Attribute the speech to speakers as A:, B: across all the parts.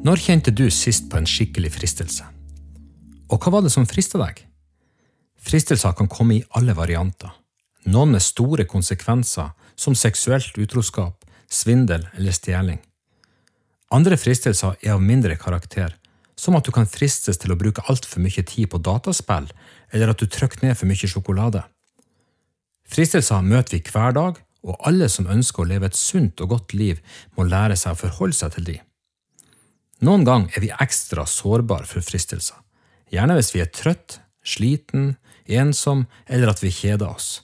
A: Når kjente du sist på en skikkelig fristelse? Og hva var det som frista deg? Fristelser kan komme i alle varianter. Noen med store konsekvenser, som seksuelt utroskap, svindel eller stjeling. Andre fristelser er av mindre karakter, som at du kan fristes til å bruke altfor mye tid på dataspill, eller at du trykker ned for mye sjokolade. Fristelser møter vi hver dag, og alle som ønsker å leve et sunt og godt liv, må lære seg å forholde seg til de. Noen ganger er vi ekstra sårbare for fristelser, gjerne hvis vi er trøtt, sliten, ensom eller at vi kjeder oss.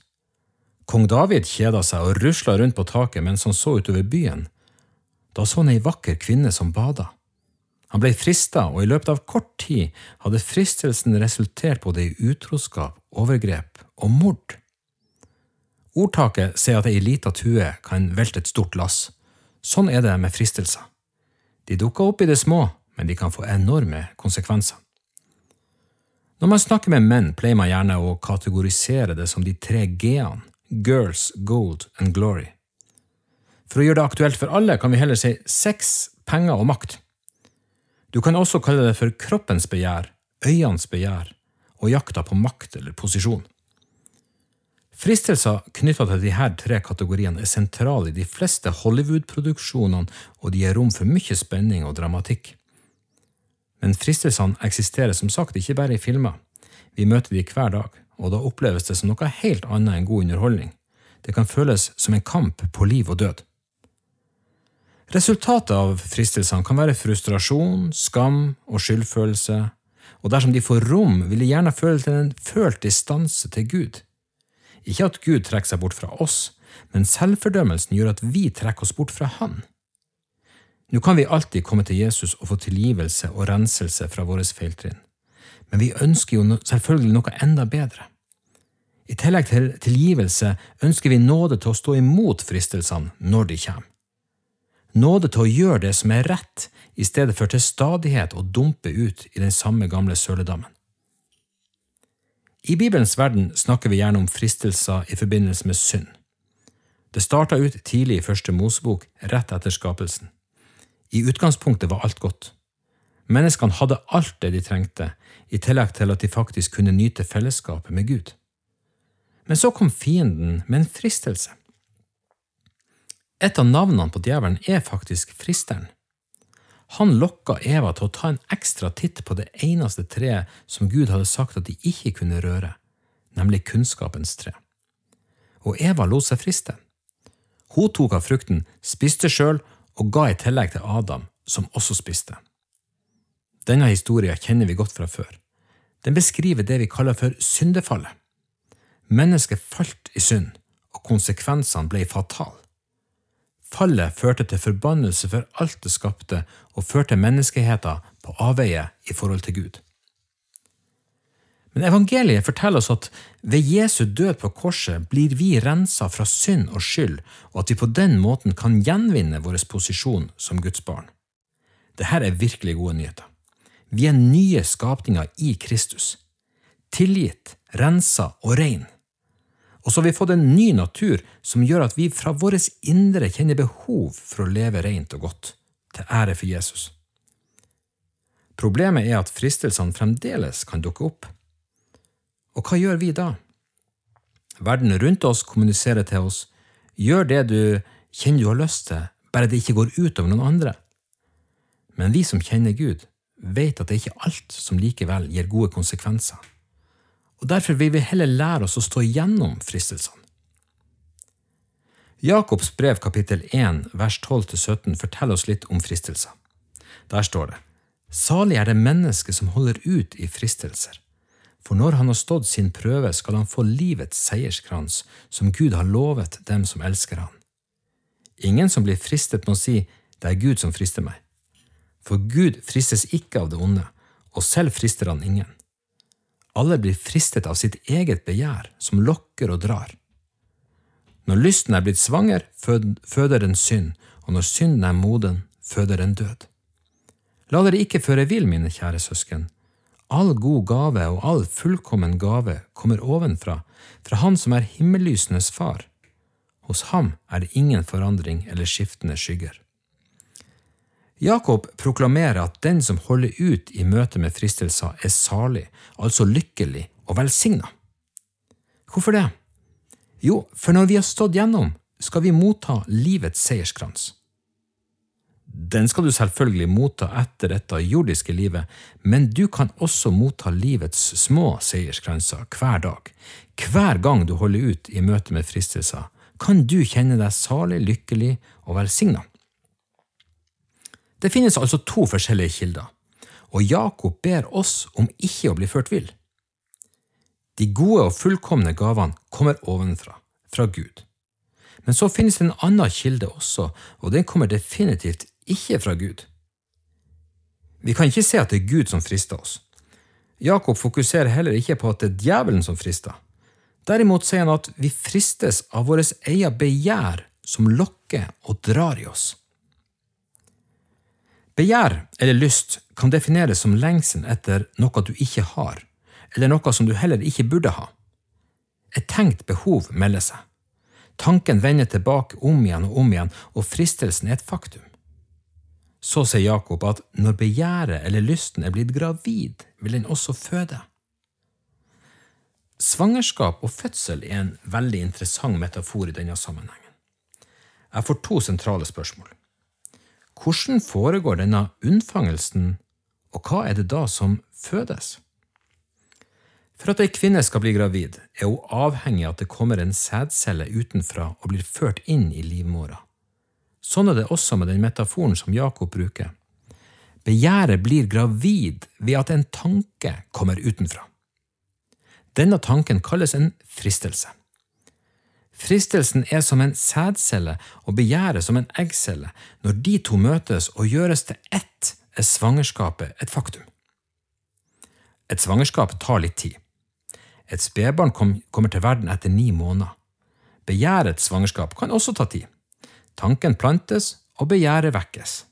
A: Kong David kjeda seg og rusla rundt på taket mens han så utover byen. Da så han ei vakker kvinne som bada. Han ble frista, og i løpet av kort tid hadde fristelsen resultert både i utroskap, overgrep og mord. Ordtaket sier at ei lita tue kan velte et stort lass. Sånn er det med fristelser. De dukker opp i det små, men de kan få enorme konsekvenser. Når man snakker med menn, pleier man gjerne å kategorisere det som de tre g-ene – girls, gold and glory. For å gjøre det aktuelt for alle kan vi heller si sex, penger og makt. Du kan også kalle det for kroppens begjær, øyenes begjær og jakta på makt eller posisjon. Fristelser knytta til disse tre kategoriene er sentrale i de fleste Hollywood-produksjonene, og de gir rom for mye spenning og dramatikk. Men fristelsene eksisterer som sagt ikke bare i filmer. Vi møter de hver dag, og da oppleves det som noe helt annet enn god underholdning. Det kan føles som en kamp på liv og død. Resultatet av fristelsene kan være frustrasjon, skam og skyldfølelse, og dersom de får rom, vil de gjerne føle til en følt distanse til Gud. Ikke at Gud trekker seg bort fra oss, men selvfordømmelsen gjør at vi trekker oss bort fra Han. Nå kan vi alltid komme til Jesus og få tilgivelse og renselse fra våre feiltrinn, men vi ønsker jo selvfølgelig noe enda bedre. I tillegg til tilgivelse ønsker vi nåde til å stå imot fristelsene når de kommer. Nåde til å gjøre det som er rett, i stedet for til stadighet å dumpe ut i den samme gamle søledammen. I Bibelens verden snakker vi gjerne om fristelser i forbindelse med synd. Det starta ut tidlig i første Mosebok, rett etter skapelsen. I utgangspunktet var alt godt. Menneskene hadde alt det de trengte, i tillegg til at de faktisk kunne nyte fellesskapet med Gud. Men så kom fienden med en fristelse. Et av navnene på djevelen er faktisk fristeren. Han lokka Eva til å ta en ekstra titt på det eneste treet som Gud hadde sagt at de ikke kunne røre, nemlig kunnskapens tre. Og Eva lot seg friste. Hun tok av frukten, spiste sjøl og ga i tillegg til Adam, som også spiste. Denne historien kjenner vi godt fra før. Den beskriver det vi kaller for syndefallet. Mennesket falt i synd, og konsekvensene ble fatale. Fallet førte til forbannelse for alt det skapte, og førte menneskeheten på avveie i forhold til Gud. Men evangeliet forteller oss at ved Jesu død på korset blir vi rensa fra synd og skyld, og at vi på den måten kan gjenvinne vår posisjon som Guds barn. Dette er virkelig gode nyheter. Vi er nye skapninger i Kristus. Tilgitt, rensa og rein. Og så har vi fått en ny natur som gjør at vi fra vårt indre kjenner behov for å leve rent og godt, til ære for Jesus. Problemet er at fristelsene fremdeles kan dukke opp. Og hva gjør vi da? Verden rundt oss kommuniserer til oss gjør det du kjenner du har lyst til, bare det ikke går ut over noen andre. Men vi som kjenner Gud, vet at det ikke er alt som likevel gir gode konsekvenser og derfor vil vi heller lære oss å stå igjennom fristelsene. Jakobs brev kapittel 1 vers 12-17 forteller oss litt om fristelser. Der står det Salig er det mennesket som holder ut i fristelser, for når han har stått sin prøve, skal han få livets seierskrans, som Gud har lovet dem som elsker han. Ingen som blir fristet, må si det er Gud som frister meg. For Gud fristes ikke av det onde, og selv frister han ingen. Alle blir fristet av sitt eget begjær, som lokker og drar. Når lysten er blitt svanger, føder den synd, og når synden er moden, føder den død. La dere ikke føre vill, mine kjære søsken. All god gave og all fullkommen gave kommer ovenfra, fra Han som er himmellysenes far. Hos ham er det ingen forandring eller skiftende skygger. Jakob proklamerer at den som holder ut i møte med fristelser, er salig, altså lykkelig og velsigna. Hvorfor det? Jo, for når vi har stått gjennom, skal vi motta livets seierskrans. Den skal du selvfølgelig motta etter dette jordiske livet, men du kan også motta livets små seierskranser hver dag. Hver gang du holder ut i møte med fristelser, kan du kjenne deg salig, lykkelig og velsigna. Det finnes altså to forskjellige kilder, og Jakob ber oss om ikke å bli ført vill. De gode og fullkomne gavene kommer ovenfra, fra Gud. Men så finnes det en annen kilde også, og den kommer definitivt ikke fra Gud. Vi kan ikke se at det er Gud som frister oss. Jakob fokuserer heller ikke på at det er djevelen som frister. Derimot sier han at vi fristes av vårt eget begjær som lokker og drar i oss. Begjær eller lyst kan defineres som lengselen etter noe du ikke har, eller noe som du heller ikke burde ha. Et tenkt behov melder seg. Tanken vender tilbake om igjen og om igjen, og fristelsen er et faktum. Så sier Jakob at når begjæret eller lysten er blitt gravid, vil den også føde. Svangerskap og fødsel er en veldig interessant metafor i denne sammenhengen. Jeg får to sentrale spørsmål. Hvordan foregår denne unnfangelsen, og hva er det da som fødes? For at ei kvinne skal bli gravid, er hun avhengig av at det kommer en sædcelle utenfra og blir ført inn i livmora. Sånn er det også med den metaforen som Jakob bruker. Begjæret blir gravid ved at en tanke kommer utenfra. Denne tanken kalles en fristelse. Fristelsen er som en sædcelle og begjæret som en eggcelle. Når de to møtes og gjøres til ett, er svangerskapet et faktum. Et svangerskap tar litt tid. Et spedbarn kommer til verden etter ni måneder. Begjærets svangerskap kan også ta tid. Tanken plantes, og begjæret vekkes.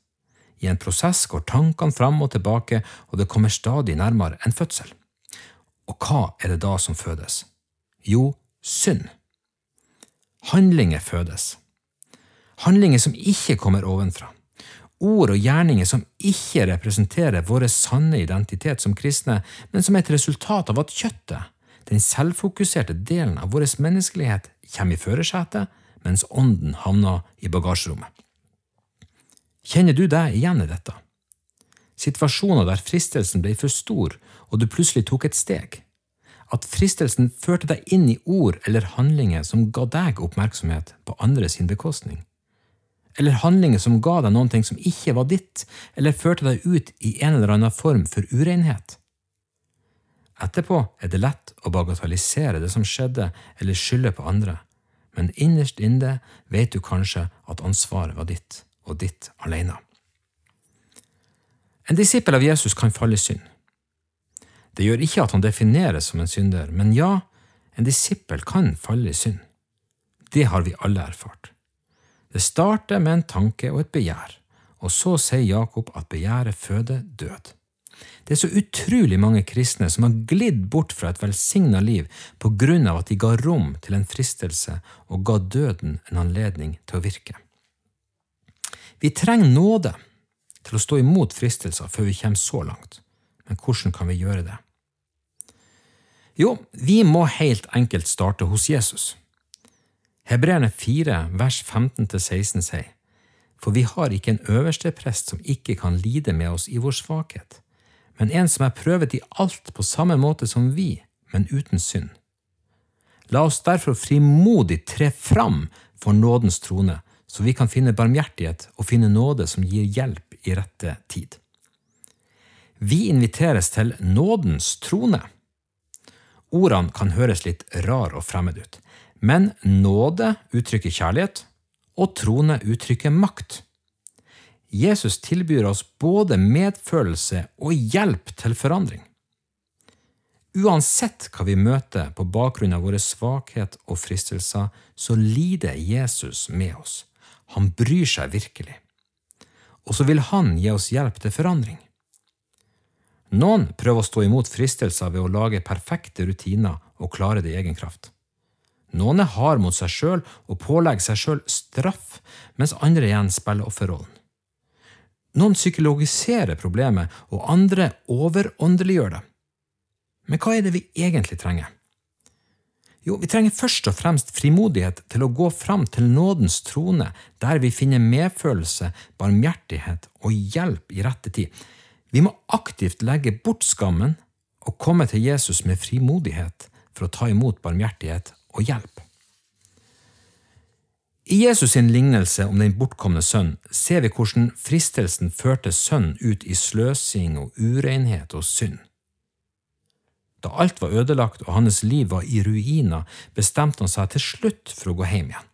A: I en prosess går tankene fram og tilbake, og det kommer stadig nærmere en fødsel. Og hva er det da som fødes? Jo, synd. Handlinger fødes. Handlinger som ikke kommer ovenfra. Ord og gjerninger som ikke representerer vår sanne identitet som kristne, men som er et resultat av at kjøttet, den selvfokuserte delen av vår menneskelighet, kommer i førersetet mens ånden havner i bagasjerommet. Kjenner du deg igjen i dette? Situasjoner der fristelsen ble for stor, og du plutselig tok et steg. At fristelsen førte deg inn i ord eller handlinger som ga deg oppmerksomhet på andre sin bekostning. Eller handlinger som ga deg noe som ikke var ditt, eller førte deg ut i en eller annen form for urenhet. Etterpå er det lett å bagatellisere det som skjedde, eller skylde på andre, men innerst inne vet du kanskje at ansvaret var ditt, og ditt alene. En disippel av Jesus kan falle i synd. Det gjør ikke at han defineres som en synder, men ja, en disippel kan falle i synd. Det har vi alle erfart. Det starter med en tanke og et begjær, og så sier Jakob at begjæret føder død. Det er så utrolig mange kristne som har glidd bort fra et velsigna liv på grunn av at de ga rom til en fristelse og ga døden en anledning til å virke. Vi trenger nåde til å stå imot fristelser før vi kommer så langt, men hvordan kan vi gjøre det? Jo, vi må helt enkelt starte hos Jesus. Hebreerne 4, vers 15–16 sier, For vi har ikke en øverste prest som ikke kan lide med oss i vår svakhet men en som er prøvet i alt på samme måte som vi, men uten synd. La oss derfor frimodig tre fram for nådens trone, så vi kan finne barmhjertighet og finne nåde som gir hjelp i rette tid. Vi inviteres til nådens trone. Ordene kan høres litt rar og fremmed ut, men nåde uttrykker kjærlighet, og trone uttrykker makt. Jesus tilbyr oss både medfølelse og hjelp til forandring. Uansett hva vi møter på bakgrunn av våre svakhet og fristelser, så lider Jesus med oss. Han bryr seg virkelig. Og så vil han gi oss hjelp til forandring. Noen prøver å stå imot fristelser ved å lage perfekte rutiner og klare det i egen kraft. Noen er hard mot seg sjøl og pålegger seg sjøl straff, mens andre igjen spiller offerrollen. Noen psykologiserer problemet, og andre overåndeliggjør det. Men hva er det vi egentlig trenger? Jo, vi trenger først og fremst frimodighet til å gå fram til nådens trone, der vi finner medfølelse, barmhjertighet og hjelp i rette tid. Vi må aktivt legge bort skammen og komme til Jesus med frimodighet for å ta imot barmhjertighet og hjelp. I Jesus sin lignelse om den bortkomne sønn ser vi hvordan fristelsen førte sønnen ut i sløsing og urenhet og synd. Da alt var ødelagt og hans liv var i ruiner, bestemte han seg til slutt for å gå hjem igjen.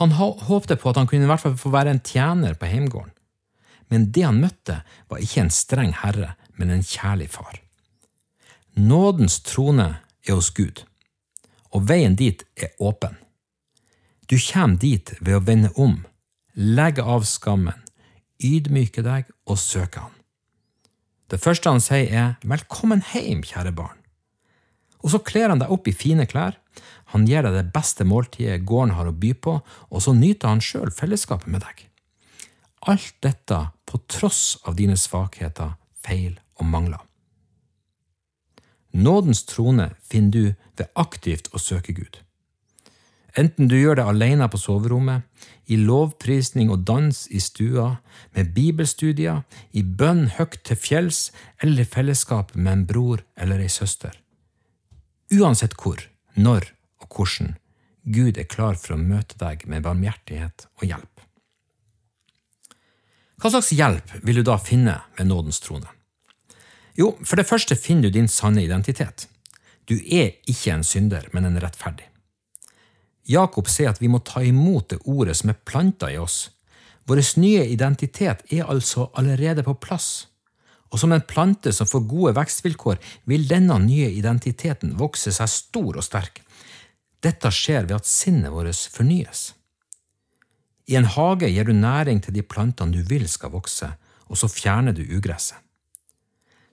A: Han håpte på at han kunne i hvert fall få være en tjener på heimgården, men det han møtte, var ikke en streng herre, men en kjærlig far. Nådens trone er hos Gud, og veien dit er åpen. Du kommer dit ved å vende om, legge av skammen, ydmyke deg og søke Han. Det første han sier, er Velkommen hjem, kjære barn. Og så kler han deg opp i fine klær, han gir deg det beste måltidet gården har å by på, og så nyter han sjøl fellesskapet med deg. Alt dette på tross av dine svakheter, feil og mangler. Nådens trone finner du ved aktivt å søke Gud. Enten du gjør det alene på soverommet, i lovprisning og dans i stua, med bibelstudier, i bønn høgt til fjells eller i fellesskap med en bror eller ei søster. Uansett hvor, når og hvordan, Gud er klar for å møte deg med barmhjertighet og hjelp. Hva slags hjelp vil du da finne ved nådens trone? Jo, for det første finner du din sanne identitet. Du er ikke en synder, men en rettferdig. Jakob sier at vi må ta imot det ordet som er planta i oss. Vår nye identitet er altså allerede på plass. Og som en plante som får gode vekstvilkår, vil denne nye identiteten vokse seg stor og sterk. Dette skjer ved at sinnet vårt fornyes. I en hage gir du næring til de plantene du vil skal vokse, og så fjerner du ugresset.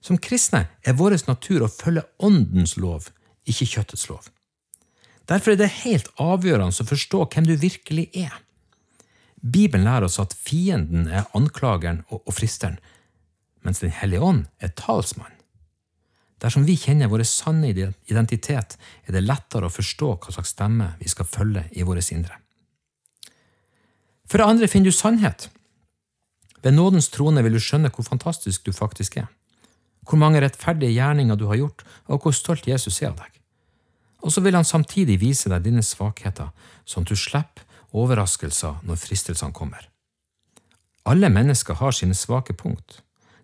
A: Som kristne er vår natur å følge Åndens lov, ikke kjøttets lov. Derfor er det helt avgjørende å forstå hvem du virkelig er. Bibelen lærer oss at fienden er anklageren og fristeren, mens Den hellige ånd er talsmann. Dersom vi kjenner vår sanne identitet, er det lettere å forstå hva slags stemme vi skal følge i vårt indre. For det andre finner du sannhet. Ved nådens trone vil du skjønne hvor fantastisk du faktisk er, hvor mange rettferdige gjerninger du har gjort, og hvor stolt Jesus er av deg og så vil han samtidig vise deg dine svakheter, sånn at du slipper overraskelser når fristelsene kommer. Alle mennesker har sine svake punkt.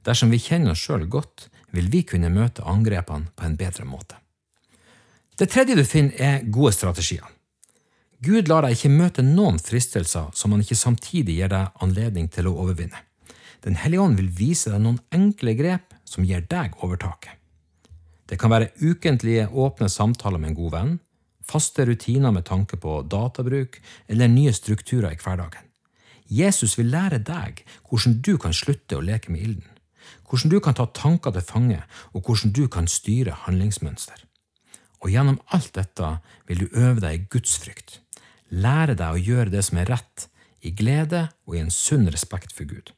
A: Dersom vi kjenner oss sjøl godt, vil vi kunne møte angrepene på en bedre måte. Det tredje du finner, er gode strategier. Gud lar deg ikke møte noen fristelser som han ikke samtidig gir deg anledning til å overvinne. Den hellige ånd vil vise deg noen enkle grep som gir deg overtaket. Det kan være ukentlige, åpne samtaler med en god venn, faste rutiner med tanke på databruk eller nye strukturer i hverdagen. Jesus vil lære deg hvordan du kan slutte å leke med ilden, hvordan du kan ta tanker til fange, og hvordan du kan styre handlingsmønster. Og gjennom alt dette vil du øve deg i gudsfrykt, lære deg å gjøre det som er rett, i glede og i en sunn respekt for Gud.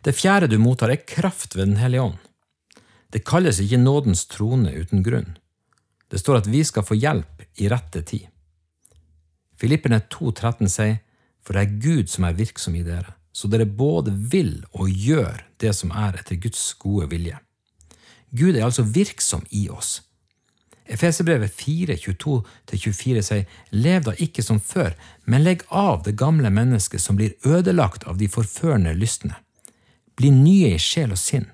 A: Det fjerde du mottar, er kraft ved Den hellige ånd. Det kalles ikke nådens trone uten grunn. Det står at vi skal få hjelp i rette tid. Filipperne 2,13 sier, For det er Gud som er virksom i dere, så dere både vil og gjør det som er etter Guds gode vilje. Gud er altså virksom i oss. Efeserbrevet 4.22-24 sier, Lev da ikke som før, men legg av det gamle mennesket som blir ødelagt av de forførende lystne. Bli nye i sjel og sinn.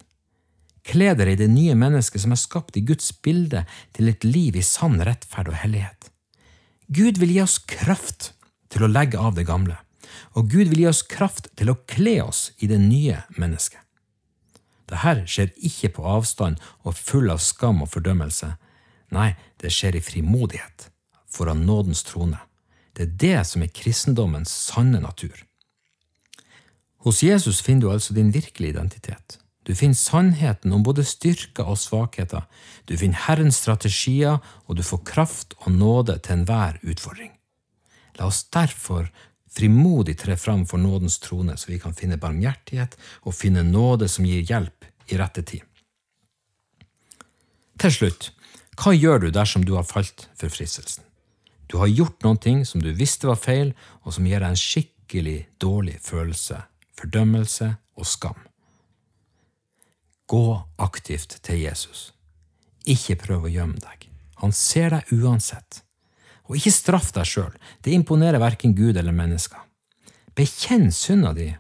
A: Kle dere i det nye mennesket som er skapt i Guds bilde til et liv i sann rettferd og hellighet. Gud vil gi oss kraft til å legge av det gamle, og Gud vil gi oss kraft til å kle oss i det nye mennesket. Dette skjer ikke på avstand og full av skam og fordømmelse. Nei, det skjer i frimodighet foran nådens trone. Det er det som er kristendommens sanne natur. Hos Jesus finner du altså din virkelige identitet. Du finner sannheten om både styrker og svakheter. Du finner Herrens strategier, og du får kraft og nåde til enhver utfordring. La oss derfor frimodig tre fram for nådens trone, så vi kan finne barmhjertighet og finne nåde som gir hjelp i rette tid. Til slutt, hva gjør du dersom du har falt for fristelsen? Du har gjort noe som du visste var feil, og som gir deg en skikkelig dårlig følelse, fordømmelse og skam. Gå aktivt til Jesus. Ikke prøv å gjemme deg. Han ser deg uansett. Og ikke straff deg sjøl, det imponerer verken Gud eller mennesker. Bekjenn synda di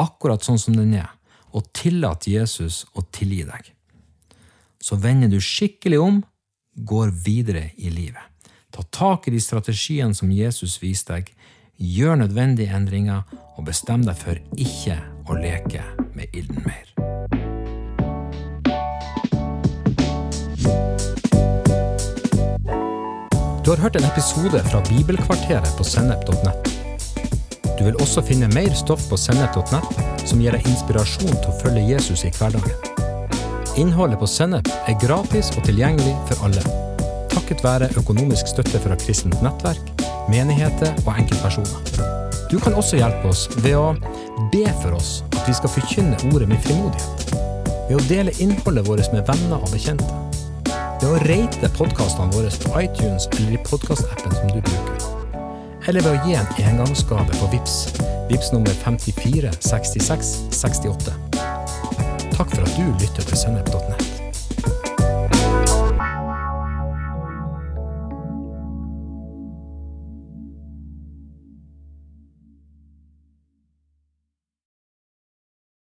A: akkurat sånn som den er, og tillat Jesus å tilgi deg. Så vender du skikkelig om, går videre i livet. Ta tak i de strategiene som Jesus viser deg, gjør nødvendige endringer, og bestem deg for ikke å leke med ilden mer. Du har hørt en episode fra Bibelkvarteret på sennep.nett. Du vil også finne mer stoff på sennep.nett som gir deg inspirasjon til å følge Jesus i hverdagen. Innholdet på Sennep er gratis og tilgjengelig for alle, takket være økonomisk støtte fra kristent nettverk, menigheter og enkeltpersoner. Du kan også hjelpe oss ved å be for oss at vi skal forkynne ordet med frimodighet, ved å dele innholdet vårt med venner og bekjente ved å rate podkastene våre på iTunes eller i podkastappen som du bruker. Eller ved å gi en engangsgave på VIPS. VIPS nummer 54 66 68. Takk for at du lytter til sennep.nett.